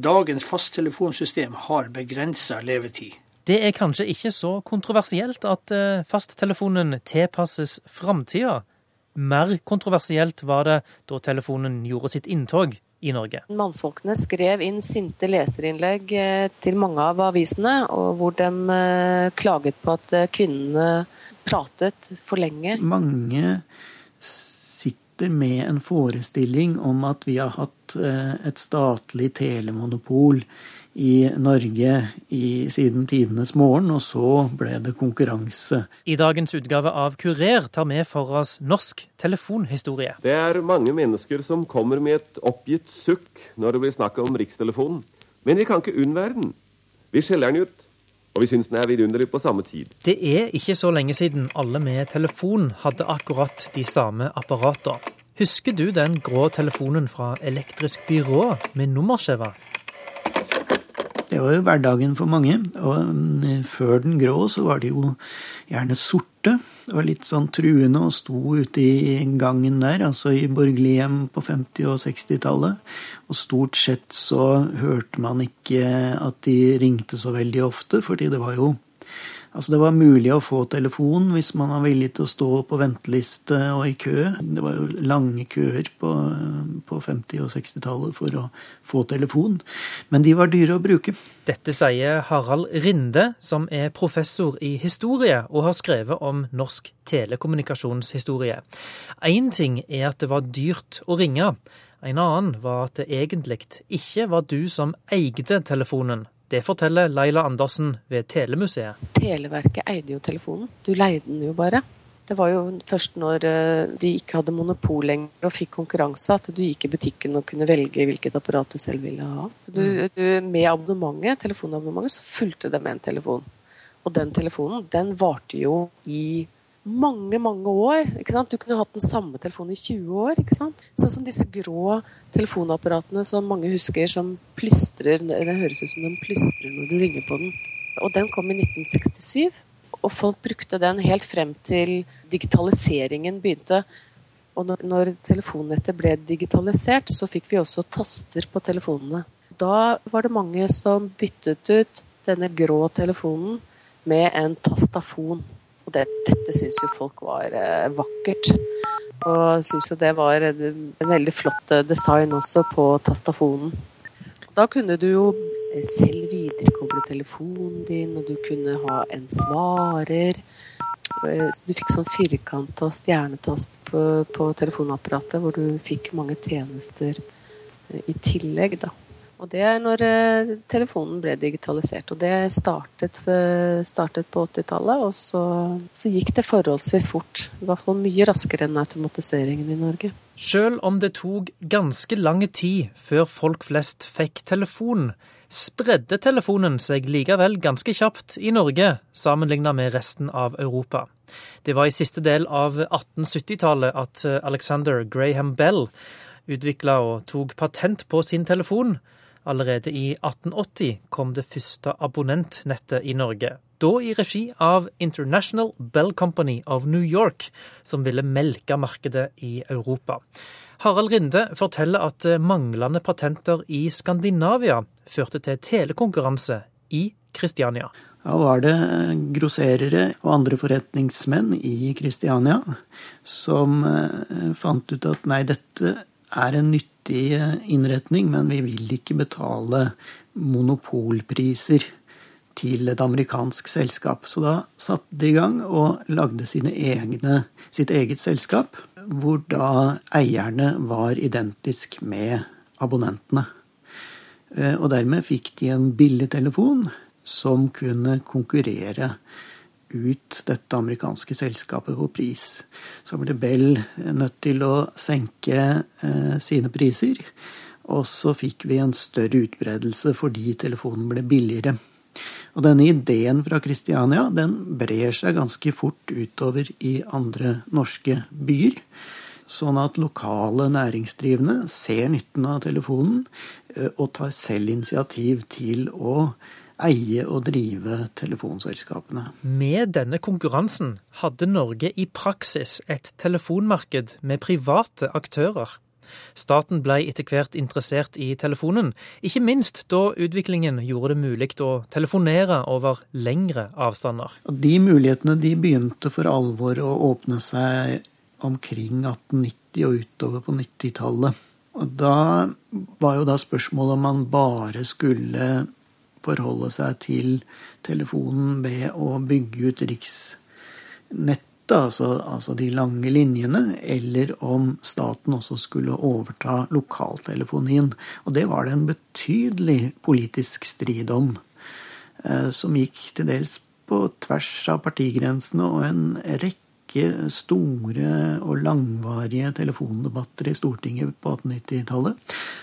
Dagens fasttelefonsystem har begrensa levetid. Det er kanskje ikke så kontroversielt at eh, fasttelefonen tilpasses framtida. Mer kontroversielt var det da telefonen gjorde sitt inntog i Norge. Mannfolkene skrev inn sinte leserinnlegg eh, til mange av avisene, hvor de eh, klaget på at kvinnene pratet for lenge. Mange sitter med en forestilling om at vi har hatt et statlig telemonopol i Norge i, siden tidenes morgen, og så ble det konkurranse. I dagens utgave av Kurer tar vi for oss norsk telefonhistorie. Det er mange mennesker som kommer med et oppgitt sukk når det blir snakk om Rikstelefonen. Men vi kan ikke unnvære den. Vi skjeller den ut. Og vi syns den er vidunderlig på samme tid. Det er ikke så lenge siden alle med telefon hadde akkurat de samme apparatene. Husker du den grå telefonen fra Elektrisk Byrå med nummerskjeva? Det var jo hverdagen for mange. Og før den grå så var de jo gjerne sorte. Og litt sånn truende og sto ute i gangen der, altså i borgerlige på 50- og 60-tallet. Og stort sett så hørte man ikke at de ringte så veldig ofte, fordi det var jo Altså Det var mulig å få telefon hvis man var villig til å stå på venteliste og i kø. Det var jo lange køer på, på 50- og 60-tallet for å få telefon. Men de var dyre å bruke. Dette sier Harald Rinde, som er professor i historie og har skrevet om norsk telekommunikasjonshistorie. Én ting er at det var dyrt å ringe. En annen var at det egentlig ikke var du som eide telefonen det forteller Laila Andersen ved Telemuseet. Televerket eide jo telefonen. Du leide den jo bare. Det var jo først når eh, de ikke hadde monopol lenger og fikk konkurranse, at du gikk i butikken og kunne velge hvilket apparat du selv ville ha. Du, mm. du, med abonnementet, telefonabonnementet så fulgte det med en telefon. Og den telefonen den varte jo i mange, mange år. ikke sant? Du kunne hatt den samme telefonen i 20 år. ikke sant? Sånn som disse grå telefonapparatene som mange husker, som plystrer Det høres ut som de plystrer når du ringer på den. Og den kom i 1967, og folk brukte den helt frem til digitaliseringen begynte. Og når, når telefonnettet ble digitalisert, så fikk vi også taster på telefonene. Da var det mange som byttet ut denne grå telefonen med en tastafon. Og det, dette syns jo folk var eh, vakkert. Og syns jo det var en veldig flott eh, design også på tastafonen. Da kunne du jo eh, selv viderekoble telefonen din, og du kunne ha en svarer. Så du fikk sånn firkant og stjernetast på, på telefonapparatet, hvor du fikk mange tjenester i tillegg, da. Og det er når eh, telefonen ble digitalisert. Og det startet, startet på 80-tallet, og så, så, gikk det forholdsvis fort. I hvert fall mye raskere enn automatiseringen i Norge. Sjøl om det tok ganske lang tid før folk flest fikk telefon, spredde telefonen seg likevel ganske kjapt i Norge sammenlignet med resten av Europa. Det var i siste del av 1870-tallet at Alexander Graham Bell utvikla og tok patent på sin telefon, Allerede i 1880 kom det første abonnentnettet i Norge. Da i regi av International Bell Company of New York, som ville melke markedet i Europa. Harald Rinde forteller at manglende patenter i Skandinavia førte til telekonkurranse i Kristiania. Da var det grosserere og andre forretningsmenn i Kristiania som eh, fant ut at nei, dette er en nyttig innretning, men vi vil ikke betale monopolpriser til et amerikansk selskap. Så da satte de i gang og lagde egne, sitt eget selskap, hvor da eierne var identisk med abonnentene. Eh, og dermed fikk de en billig telefon som kunne konkurrere ut dette amerikanske selskapet på pris. Så ble Bell nødt til å senke eh, sine priser. Og så fikk vi en større utbredelse fordi telefonen ble billigere. Og denne ideen fra Kristiania den brer seg ganske fort utover i andre norske byer. Sånn at lokale næringsdrivende ser nytten av telefonen eh, og tar selv initiativ til å eie og drive telefonselskapene. Med denne konkurransen hadde Norge i praksis et telefonmarked med private aktører. Staten ble etter hvert interessert i telefonen, ikke minst da utviklingen gjorde det mulig å telefonere over lengre avstander. De mulighetene de begynte for alvor å åpne seg omkring 1890 og utover på 90-tallet. Og da var jo da spørsmålet om man bare skulle forholde seg til telefonen ved å bygge ut riksnettet, altså, altså de lange linjene, eller om staten også skulle overta lokaltelefonien. Og det var det en betydelig politisk strid om, eh, som gikk til dels på tvers av partigrensene og en rekke rekke store og langvarige telefondebatter i Stortinget på 1890-tallet,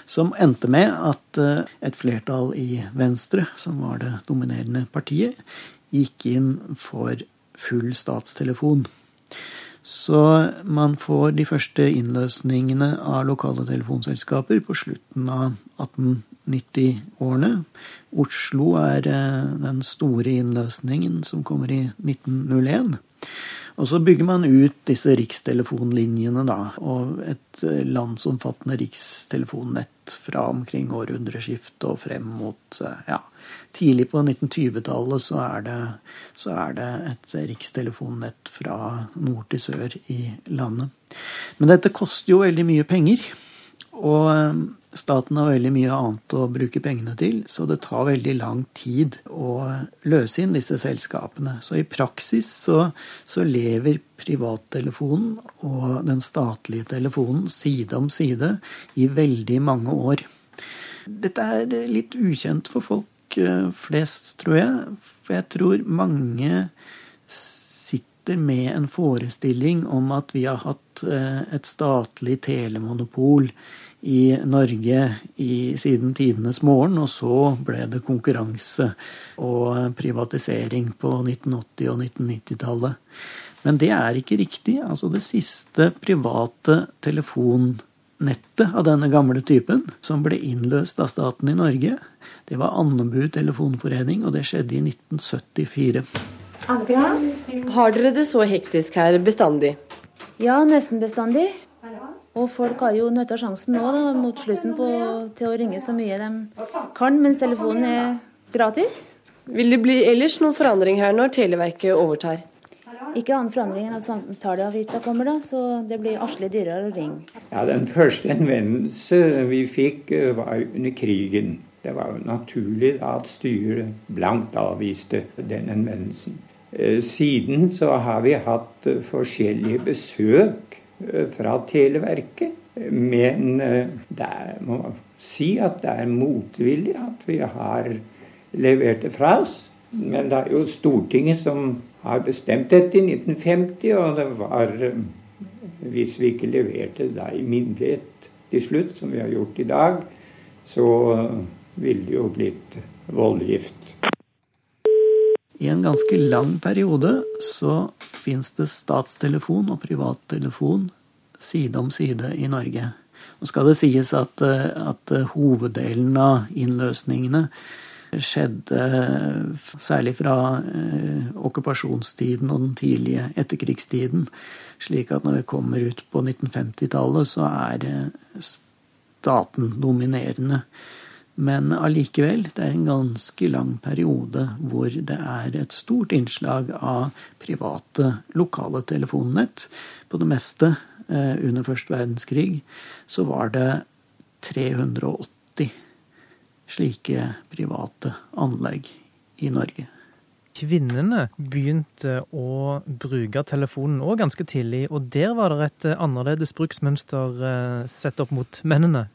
som endte med at eh, et flertall i Venstre, som var det dominerende partiet, gikk inn for full statstelefon. Så man får de første innløsningene av lokale telefonselskaper på slutten av 1890-årene. Oslo er eh, den store innløsningen som kommer i 1901. Og så bygger man ut disse rikstelefonlinjene, da, og et eh, landsomfattende rikstelefonnett fra omkring århundreskiftet og frem mot eh, ja, Tidlig på 1920-tallet så, så, er det et rikstelefonnett fra nord til sør i landet. Men dette koster jo veldig mye penger. Og eh, staten har veldig mye annet å bruke pengene til, så det tar veldig lang tid å løse inn disse selskapene. Så i praksis så, så lever privattelefonen og den statlige telefonen side om side i veldig mange år. Dette er litt ukjent for folk eh, flest, tror jeg. For jeg tror mange sitter med en forestilling om at vi har hatt eh, et statlig telemonopol i Norge i, siden tidenes morgen, og så ble det konkurranse og privatisering på 1980- og 1990-tallet. Men det er ikke riktig. Altså det siste private telefonnettet av denne gamle typen, som ble innløst av staten i Norge, det var Andebu telefonforening, og det skjedde i 1974. Har dere det så hektisk her bestandig? Ja, nesten bestandig. Og folk har jo nytta sjansen nå da, mot slutten på, til å ringe så mye de kan, mens telefonen er gratis. Vil det bli ellers noen forandring her når Televerket overtar? Ikke annen forandring enn at samtaleavgifta kommer, da, så det blir aslig dyrere å ringe. Ja, Den første henvendelse vi fikk, eh, var under krigen. Det var jo naturlig da at styret blankt avviste den henvendelsen. Eh, siden så har vi hatt eh, forskjellige besøk fra Televerket. Men eh, det er, må si at det er motvillig at vi har levert det fra oss. Men det er jo Stortinget som har bestemt dette i 1950, og det var eh, Hvis vi ikke leverte det i myndighet til slutt, som vi har gjort i dag, så ville det jo blitt voldgift. I en ganske lang periode så fins det statstelefon og privattelefon side om side i Norge. Nå skal det sies at, at hoveddelen av innløsningene skjedde særlig fra eh, okkupasjonstiden og den tidlige etterkrigstiden. Slik at når vi kommer ut på 1950-tallet, så er staten dominerende. Men allikevel, det er en ganske lang periode hvor det er et stort innslag av private lokale telefonnett. På det meste eh, under første verdenskrig så var det 380 slike private anlegg i Norge. Kvinnene begynte å bruke telefonen òg ganske tidlig, og der var det et annerledes bruksmønster eh, sett opp mot mennene?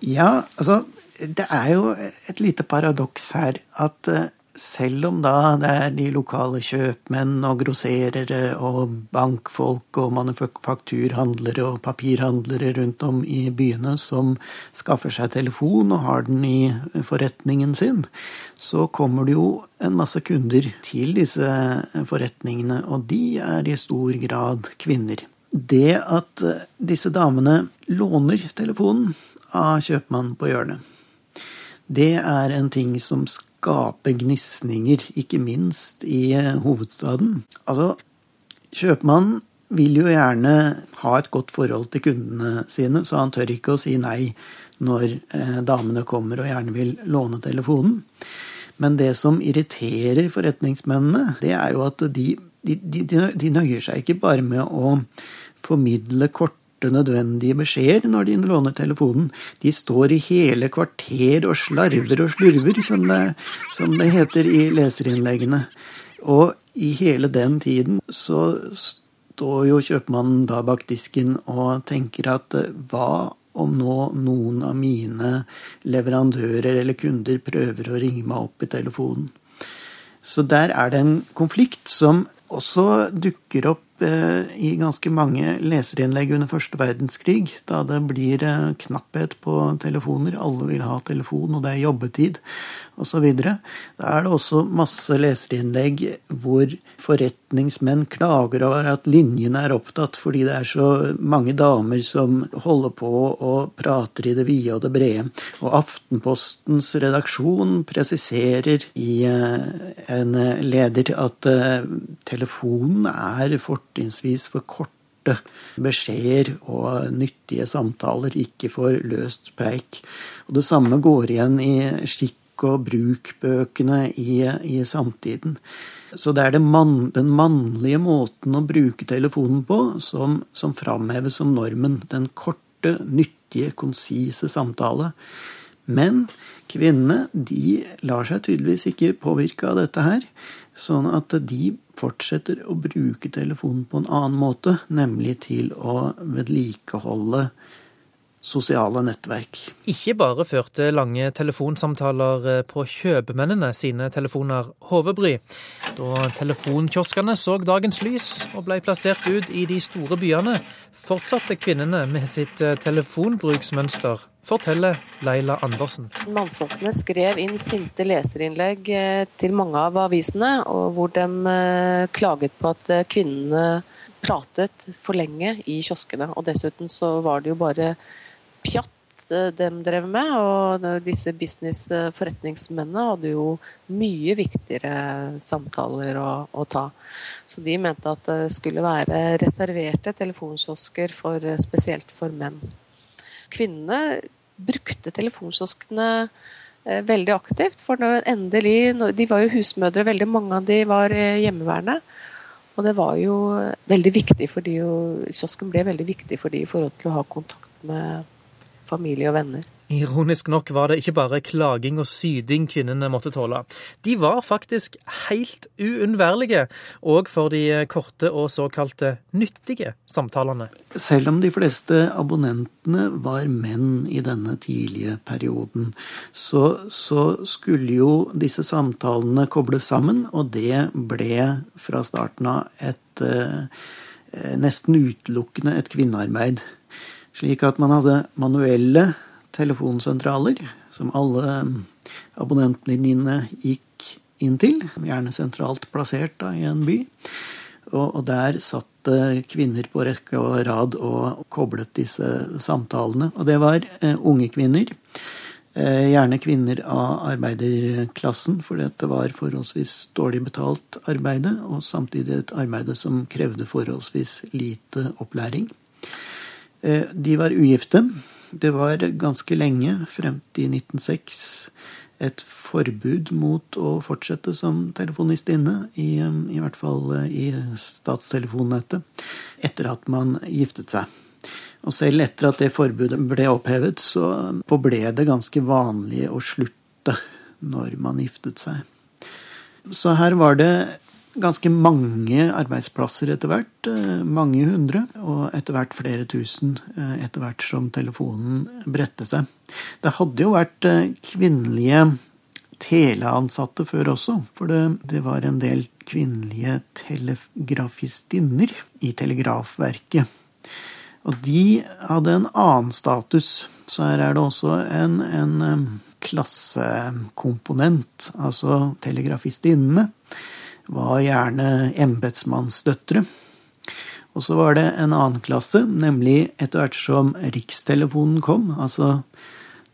Ja, altså det er jo et lite paradoks her at eh, selv om da det er de lokale kjøpmenn og grosserere og bankfolk og manufakturhandlere og papirhandlere rundt om i byene som skaffer seg telefon og har den i forretningen sin, så kommer det jo en masse kunder til disse forretningene, og de er i stor grad kvinner. Det at disse damene låner telefonen av kjøpmannen på hjørnet, det er en ting som skaper gnisninger, ikke minst i hovedstaden. Altså, kjøpmannen vil jo gjerne ha et godt forhold til kundene sine, så han tør ikke å si nei når eh, damene kommer og gjerne vil låne telefonen. Men det som irriterer forretningsmennene, det er jo at de, de, de, de nøyer seg ikke bare med å formidle korte, nødvendige beskjeder når de låner telefonen. De står i hele kvarter og slarver og slurver, som det, som det heter i leserinnleggene. Og i hele den tiden så står jo kjøpmannen da bak disken og tenker at eh, hva om nå noen av mine leverandører eller kunder prøver å ringe meg opp i telefonen. Så der er det en konflikt som også dukker opp Eh, i ganske mange leserinnlegg under første verdenskrig, da det blir eh, knapphet på telefoner. Alle vil ha telefon, og det er jobbetid osv. Da er det også masse leserinnlegg hvor forretningsmenn klager over at linjene er opptatt fordi det er så mange damer som holder på og prater i det vide og det brede. Og Aftenpostens redaksjon presiserer i eh, en leder at telefonen er fort fortrinnsvis for korte beskjeder og nyttige samtaler, ikke for løst preik. Og Det samme går igjen i skikk- og brukbøkene i, i samtiden. Så det er det man, den mannlige måten å bruke telefonen på som, som framheves som normen. Den korte, nyttige, konsise samtale. Men kvinnene de lar seg tydeligvis ikke påvirke av dette her. Sånn at de fortsetter å bruke telefonen på en annen måte, nemlig til å vedlikeholde sosiale nettverk. Ikke bare førte lange telefonsamtaler eh, på kjøpmennene sine telefoner hodebry. Da telefonkioskene så dagens lys og ble plassert ut i de store byene, fortsatte kvinnene med sitt eh, telefonbruksmønster forteller Leila Andersen. Mannfolkene skrev inn sinte leserinnlegg eh, til mange av avisene, hvor de klaget på at kvinnene pratet for lenge i kioskene. Og dessuten så var det jo bare pjatt de drev med, og disse business-forretningsmennene hadde jo mye viktigere samtaler å, å, ta. Så de mente at det skulle være reserverte telefonkiosker for, spesielt for menn kvinnene brukte telefonkioskene eh, veldig aktivt. For endelig, De var jo husmødre, veldig mange av de var eh, hjemmeværende. Og det var jo veldig viktig for de, og kiosken ble veldig viktig for de i forhold til å ha kontakt med familie og venner. Ironisk nok var det ikke bare klaging og syding kvinnene måtte tåle. De var faktisk helt uunnværlige, òg for de korte og såkalte nyttige samtalene. Selv om de fleste abonnentene var menn i denne tidlige perioden, så, så skulle jo disse samtalene kobles sammen, og det ble fra starten av et eh, nesten utelukkende et kvinnearbeid. Slik at man hadde manuelle telefonsentraler som alle abonnentlinjene gikk inn til, gjerne sentralt plassert da, i en by. Og, og, der satt kvinner på rekke og rad og koblet disse samtalene. Og det var eh, unge kvinner. Eh, gjerne kvinner av arbeiderklassen, for dette var forholdsvis dårlig betalt arbeide, og samtidig et arbeide som krevde forholdsvis lite opplæring. Eh, de var ugifte. Det var ganske lenge, frem til 1906, et forbud mot å fortsette som telefonistinne, i, i hvert fall eh, i statstelefonnettet, etter at man giftet seg. Og selv etter at det forbudet ble opphevet, så forble det ganske vanlig å slutte når man giftet seg. Så her var det ganske mange arbeidsplasser etter hvert. Eh, mange hundre. Og etter hvert flere tusen eh, etter hvert som telefonen bredte seg. Det hadde jo vært eh, kvinnelige teleansatte før også, for det, det var en del kvinnelige telegrafistinner i Telegrafverket. Og de hadde en annen status. Så her er det også en, en klassekomponent, altså telegrafistinnene var gjerne embetsmannsdøtre. Og så var det en annen klasse, nemlig etter hvert som rikstelefonen kom, altså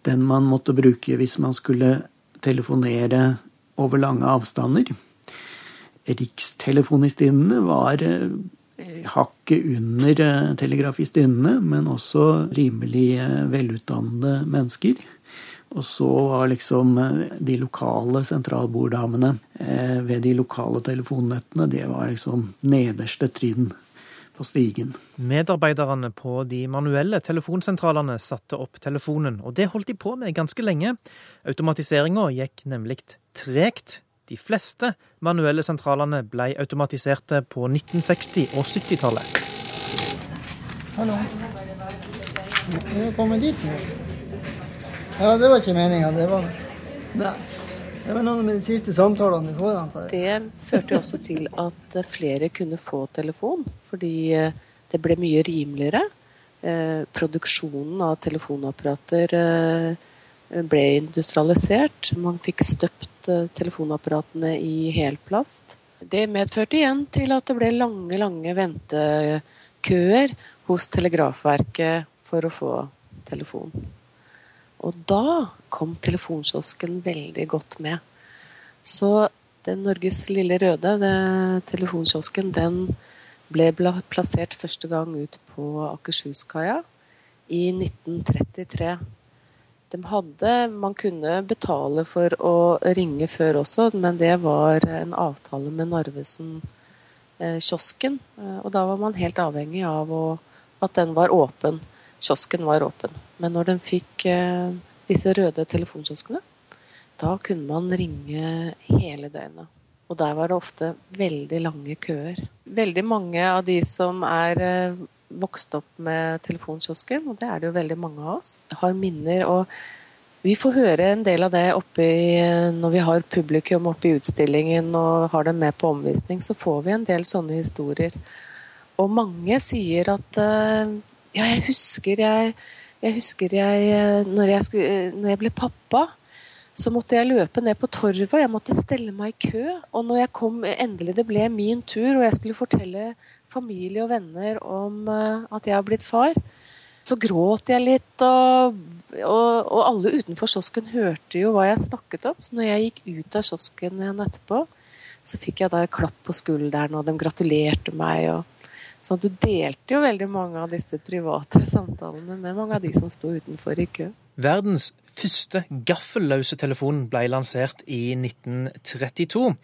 den man måtte bruke hvis man skulle telefonere over lange avstander. Rikstelefonistinnene var eh, hakket under eh, telegrafistinnene, men også rimelig eh, velutdannede mennesker. Og så var liksom eh, de lokale sentralborddamene ved de lokale telefonnettene, det var liksom nederste trinn på stigen. Medarbeiderne på de manuelle telefonsentralene satte opp telefonen, og det holdt de på med ganske lenge. Automatiseringa gikk nemlig tregt. De fleste manuelle sentralene ble automatiserte på 1960- og 70-tallet. Hallo. Jeg kommer dit nå. Ja, det var ikke meninga. Det var Nei. Det var noen av de siste samtalene du får. antar jeg. Det førte jo også til at flere kunne få telefon, fordi eh, det ble mye rimeligere. Eh, produksjonen av telefonapparater eh, ble industrialisert. Man fikk støpt telefonapparatene i helplast. Det medførte igjen til at det ble lange, lange ventekøer hos Telegrafverket for å få telefon. Og da kom telefonkiosken veldig godt med. Så den Norges lille røde, telefonkiosken, den ble plassert første gang ut på Akershuskaia i 1933. De hadde Man kunne betale for å ringe før også, men det var en avtale med Narvesen-kiosken. Eh, og da var man helt avhengig av å, at den var åpen. Kiosken var åpen. Men når den fikk eh, disse røde telefonkioskene, da kunne man ringe hele døgnet. Og der var det ofte veldig lange køer. Veldig mange av de som er eh, vokst opp med telefonkiosken, og det er det jo veldig mange av oss, har minner. og vi får høre en del av det oppi, i, når vi har publikum oppe i utstillingen og har dem med på omvisning. Så får vi en del sånne historier. Og mange sier at ja, jeg husker jeg, jeg husker jeg eh, når, jeg skulle, når jeg ble pappa, så måtte jeg løpe ned på torvet, jeg måtte stelle meg i kø. Og når jeg kom, endelig det ble min tur, og jeg skulle fortelle familie og venner om eh, at jeg har blitt far, så gråt jeg litt, og, og, og alle utenfor kiosken hørte jo hva jeg snakket om. Så når jeg gikk ut av kiosken igjen etterpå, så fikk jeg da et klapp på skulderen, og de gratulerte meg. og så du delte jo veldig mange av disse private samtalene med mange av de som sto utenfor i kø. Verdens første gaffelløse telefon ble lansert i 1932.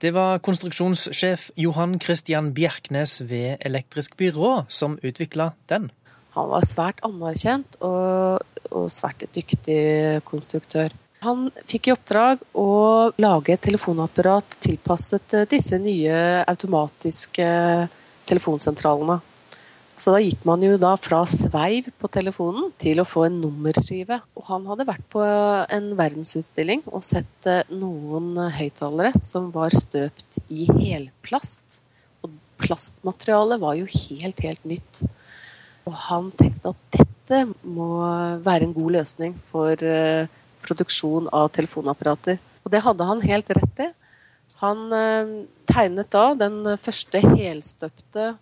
Det var konstruksjonssjef Johan Christian Bjerknes ved Elektrisk Byrå som utvikla den. Han var svært anerkjent og, og svært dyktig konstruktør. Han fikk i oppdrag å lage et telefonapparat tilpasset disse nye automatiske telefonsentralene. Så da gikk man jo da fra sveiv på telefonen til å få en nummerskive. Og han hadde vært på en verdensutstilling og sett eh, noen høyttalere som var støpt i helplast. Og plastmaterialet var jo helt, helt nytt. Og han tenkte at dette må være en god løsning for eh, produksjon av telefonapparater. Og det hadde han helt rett i. Han eh, tegnet da den første helstøpte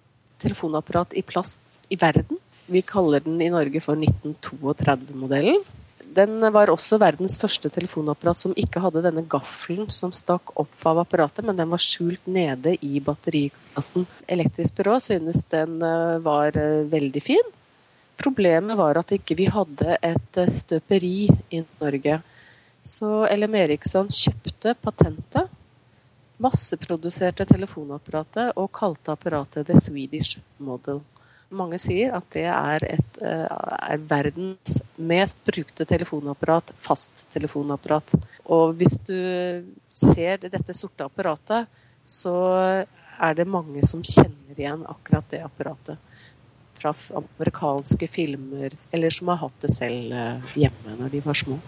telefonapparat i plast i verden. Vi kaller den i Norge for 1932-modellen. Den var også verdens første telefonapparat som ikke hadde denne gaffelen som stakk opp av apparatet, men den var skjult nede i batterikassen. Elektrisk byrå synes den eh, var eh, veldig fin. Problemet var at ikke vi hadde et støperi i Norge. Så LM Eriksson kjøpte patentet masseproduserte telefonapparatet og kalte apparatet The Swedish Model. Mange sier at det er, et, eh, er verdens mest brukte telefonapparat, fasttelefonapparat. Og hvis du ser dette sorte apparatet, så er det mange som kjenner igjen akkurat det apparatet. Fra amerikanske filmer, eller som har hatt det selv eh, hjemme når de var små.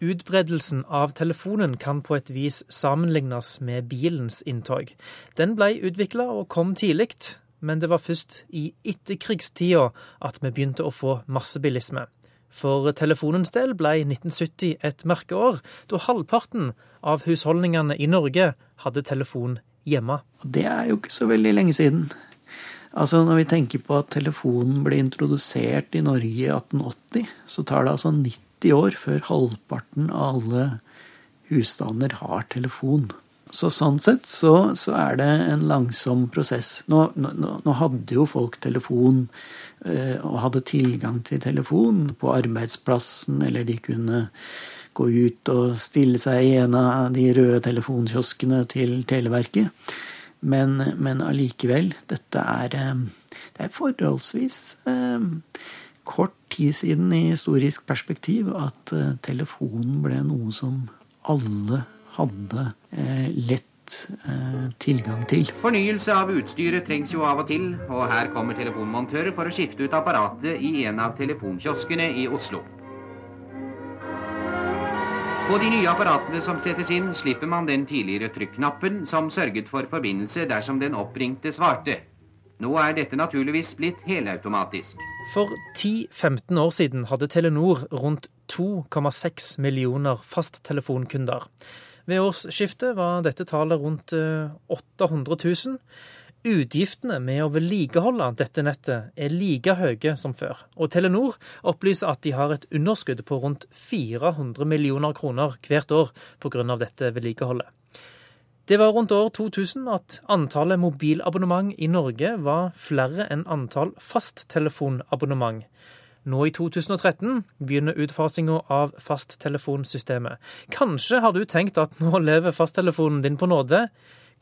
Utbredelsen av telefonen kan på et vis sammenlignes med bilens inntog. Den ble utvikla og kom tidlig, men det var først i etterkrigstida at vi begynte å få massebilisme. For telefonens del ble 1970 et merkeår, da halvparten av husholdningene i Norge hadde telefon hjemme. Det er jo ikke så veldig lenge siden. Altså Når vi tenker på at telefonen ble introdusert i Norge i 1880, så tar det altså 90 90 år før halvparten av alle husstander har telefon. Så sånn sett så, så, er det en langsom prosess. Nå, nå, nå hadde jo folk telefon øh, og hadde tilgang til telefon på arbeidsplassen, eller de kunne gå ut og stille seg i en av de røde telefonkioskene til Televerket. Men, men allikevel, dette er, eh, det er forholdsvis eh, kort tid siden i historisk perspektiv at eh, telefonen ble noe som alle hadde eh, lett eh, tilgang til. Fornyelse av utstyret trengs jo av og til, og her kommer telefonmontører for å skifte ut apparatet i en av telefonkioskene i Oslo. På de nye apparatene som settes inn, slipper man den tidligere trykknappen som sørget for forbindelse dersom den oppringte svarte. Nå er dette naturligvis blitt helautomatisk. For 10-15 år siden hadde Telenor rundt 2,6 millioner fasttelefonkunder. Ved årsskiftet var dette tallet rundt 800 eh, 000. Utgiftene med å vedlikeholde dette nettet er like høye som før, og Telenor opplyser at de har et underskudd på rundt 400 millioner kroner hvert år pga. dette vedlikeholdet. Det var rundt år 2000 at antallet mobilabonnement i Norge var flere enn antall fasttelefonabonnement. Nå i 2013 begynner utfasinga av fasttelefonsystemet. Kanskje har du tenkt at nå lever fasttelefonen din på nåde?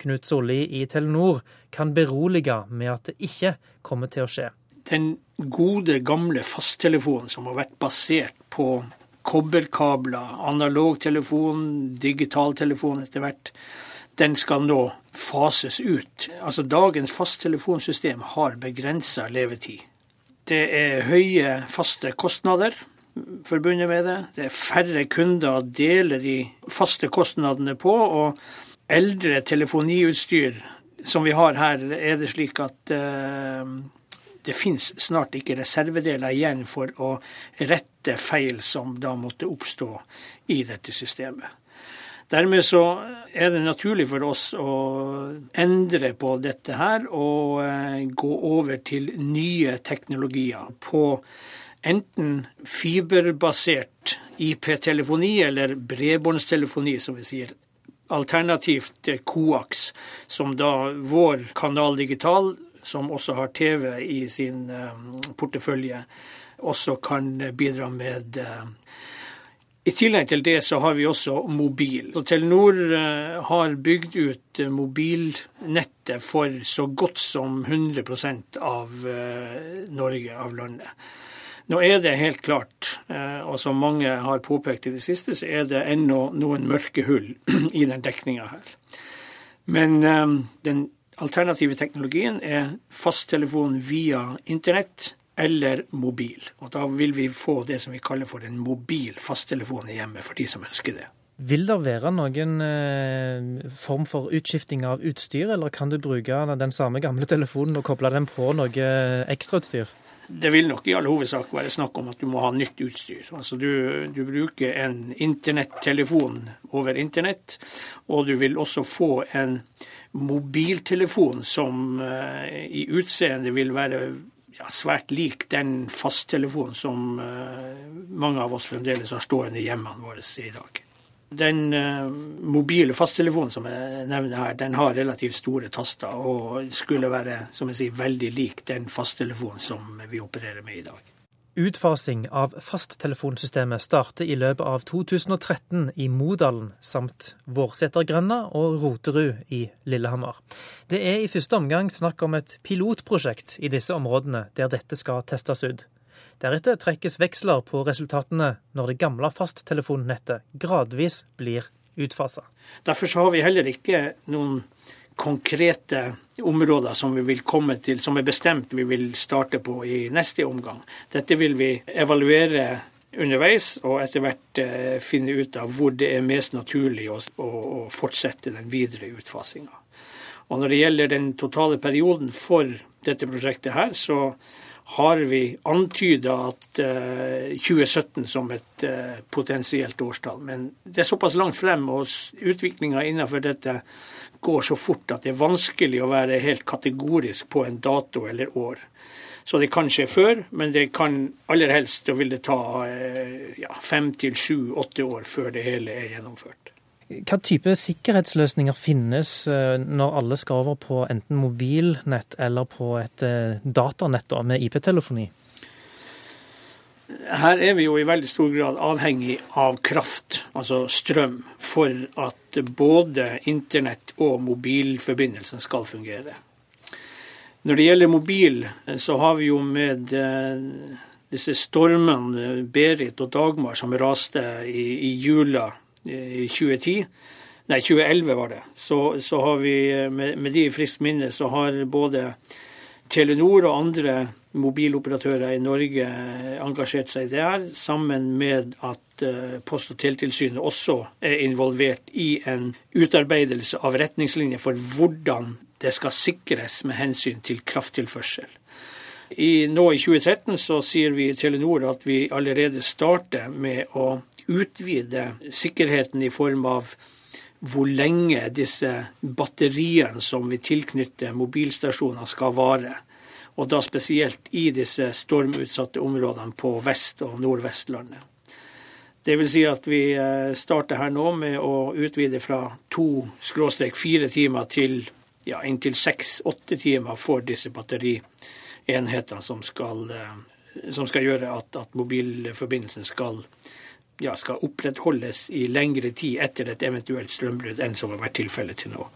Knut Solli i Telenor kan berolige med at det ikke kommer til å skje. Den gode, gamle fasttelefonen som har vært basert på kobberkabler, analogtelefon, digitaltelefon etter hvert, den skal nå fases ut. Altså Dagens fasttelefonsystem har begrensa levetid. Det er høye faste kostnader forbundet med det. Det er færre kunder å dele de faste kostnadene på. Og eldre telefoniutstyr som vi har her, er det slik at uh, det finnes snart ikke reservedeler igjen for å rette feil som da måtte oppstå i dette systemet. Dermed så er det naturlig for oss å endre på dette her og eh, gå over til nye teknologier på enten fiberbasert IP-telefoni eller bredbåndstelefoni, som vi sier. Alternativt Coax, som da vår Kanal Digital, som også har TV i sin eh, portefølje, også kan bidra med eh, i tillegg til det så har vi også mobil. Så Telenor eh, har bygd ut eh, mobilnettet for så godt som 100 av eh, Norge, av landet. Nå er det helt klart, og som mange har påpekt i det siste, så er det ennå noen mørke hull i den dekninga her. Men den alternative teknologien er fasttelefon via internett eller mobil. Og da vil vi få det som vi kaller for en mobil fasttelefon i hjemmet, for de som ønsker det. Vil det være noen eh, form for utskifting av utstyr, eller kan du bruke den samme gamle telefonen og koble den på noe ekstrautstyr? Det vil nok i all hovedsak være snakk om at du må ha nytt utstyr. Altså du, du bruker en internettelefon over internett, og du vil også få en mobiltelefon som eh, i utseende vil være ja, svært lik den fasttelefonen som uh, mange av oss fremdeles har stående i hjemmene våre i dag. Den uh, mobile fasttelefonen som jeg nevner her, den har relativt store taster og skulle være som jeg sier, veldig lik den fasttelefonen som vi opererer med i dag. Utfasing av fasttelefonsystemet starter i løpet av 2013 i Modalen samt Vårsetergrenda og Roterud i Lillehammer. Det er i første omgang snakk om et pilotprosjekt i disse områdene der dette skal testes ut. Deretter trekkes veksler på resultatene når det gamle fasttelefonnettet gradvis blir utfasa. Derfor har vi heller ikke noen konkrete områder som vi vil komme til, som er bestemt vi vil starte på i neste omgang. Dette vil vi evaluere underveis, og etter hvert eh, finne ut av hvor det er mest naturlig å, fortsette den videre utfasinga. Og når det gjelder den totale perioden for dette prosjektet her, så har vi antyda at uh, eh, 2017 som et uh, potensielt årstall. Men det er såpass langt frem, og utviklinga innenfor dette går så fort at det er vanskelig å være helt kategorisk på en dato eller år. Så det kan skje før, men det kan aller helst vil det ta eh, ja, fem til sju, åtte år før det hele er gjennomført. Hva type sikkerhetsløsninger finnes eh, når alle skal over på enten mobilnett eller på et eh, datanett med IP-telefoni? Her er vi jo i veldig stor grad avhengig av kraft, altså strøm, for at både internett og mobilforbindelsen skal fungere. Når det gjelder mobil, så har vi jo med eh, disse stormene Berit og Dagmar som raste i, i jula i 2010, nei 2011 var det, så, så har vi med, med de i friskt minne så har både Telenor og andre mobiloperatører i Norge engasjert seg der, sammen med at eh, Post- og teletilsynet også er involvert i en utarbeidelse av retningslinjer for hvordan det skal sikres med hensyn til krafttilførsel. I, nå i 2013 så sier vi i Telenor at vi allerede starter med å utvide sikkerheten i form av hvor lenge disse batteriene som vi tilknytter mobilstasjoner skal vare og da spesielt i disse stormutsatte områdene på Vest- og Nordvestlandet. Det vil si at vi eh, starter her nå med å utvide fra to-fire timer til ja, inntil seks-åtte timer for disse batterienhetene som skal, eh, som skal gjøre at, at mobilforbindelsen skal, ja, skal opprettholdes i lengre tid etter et eventuelt strømbrudd enn som har vært tilfellet til nå.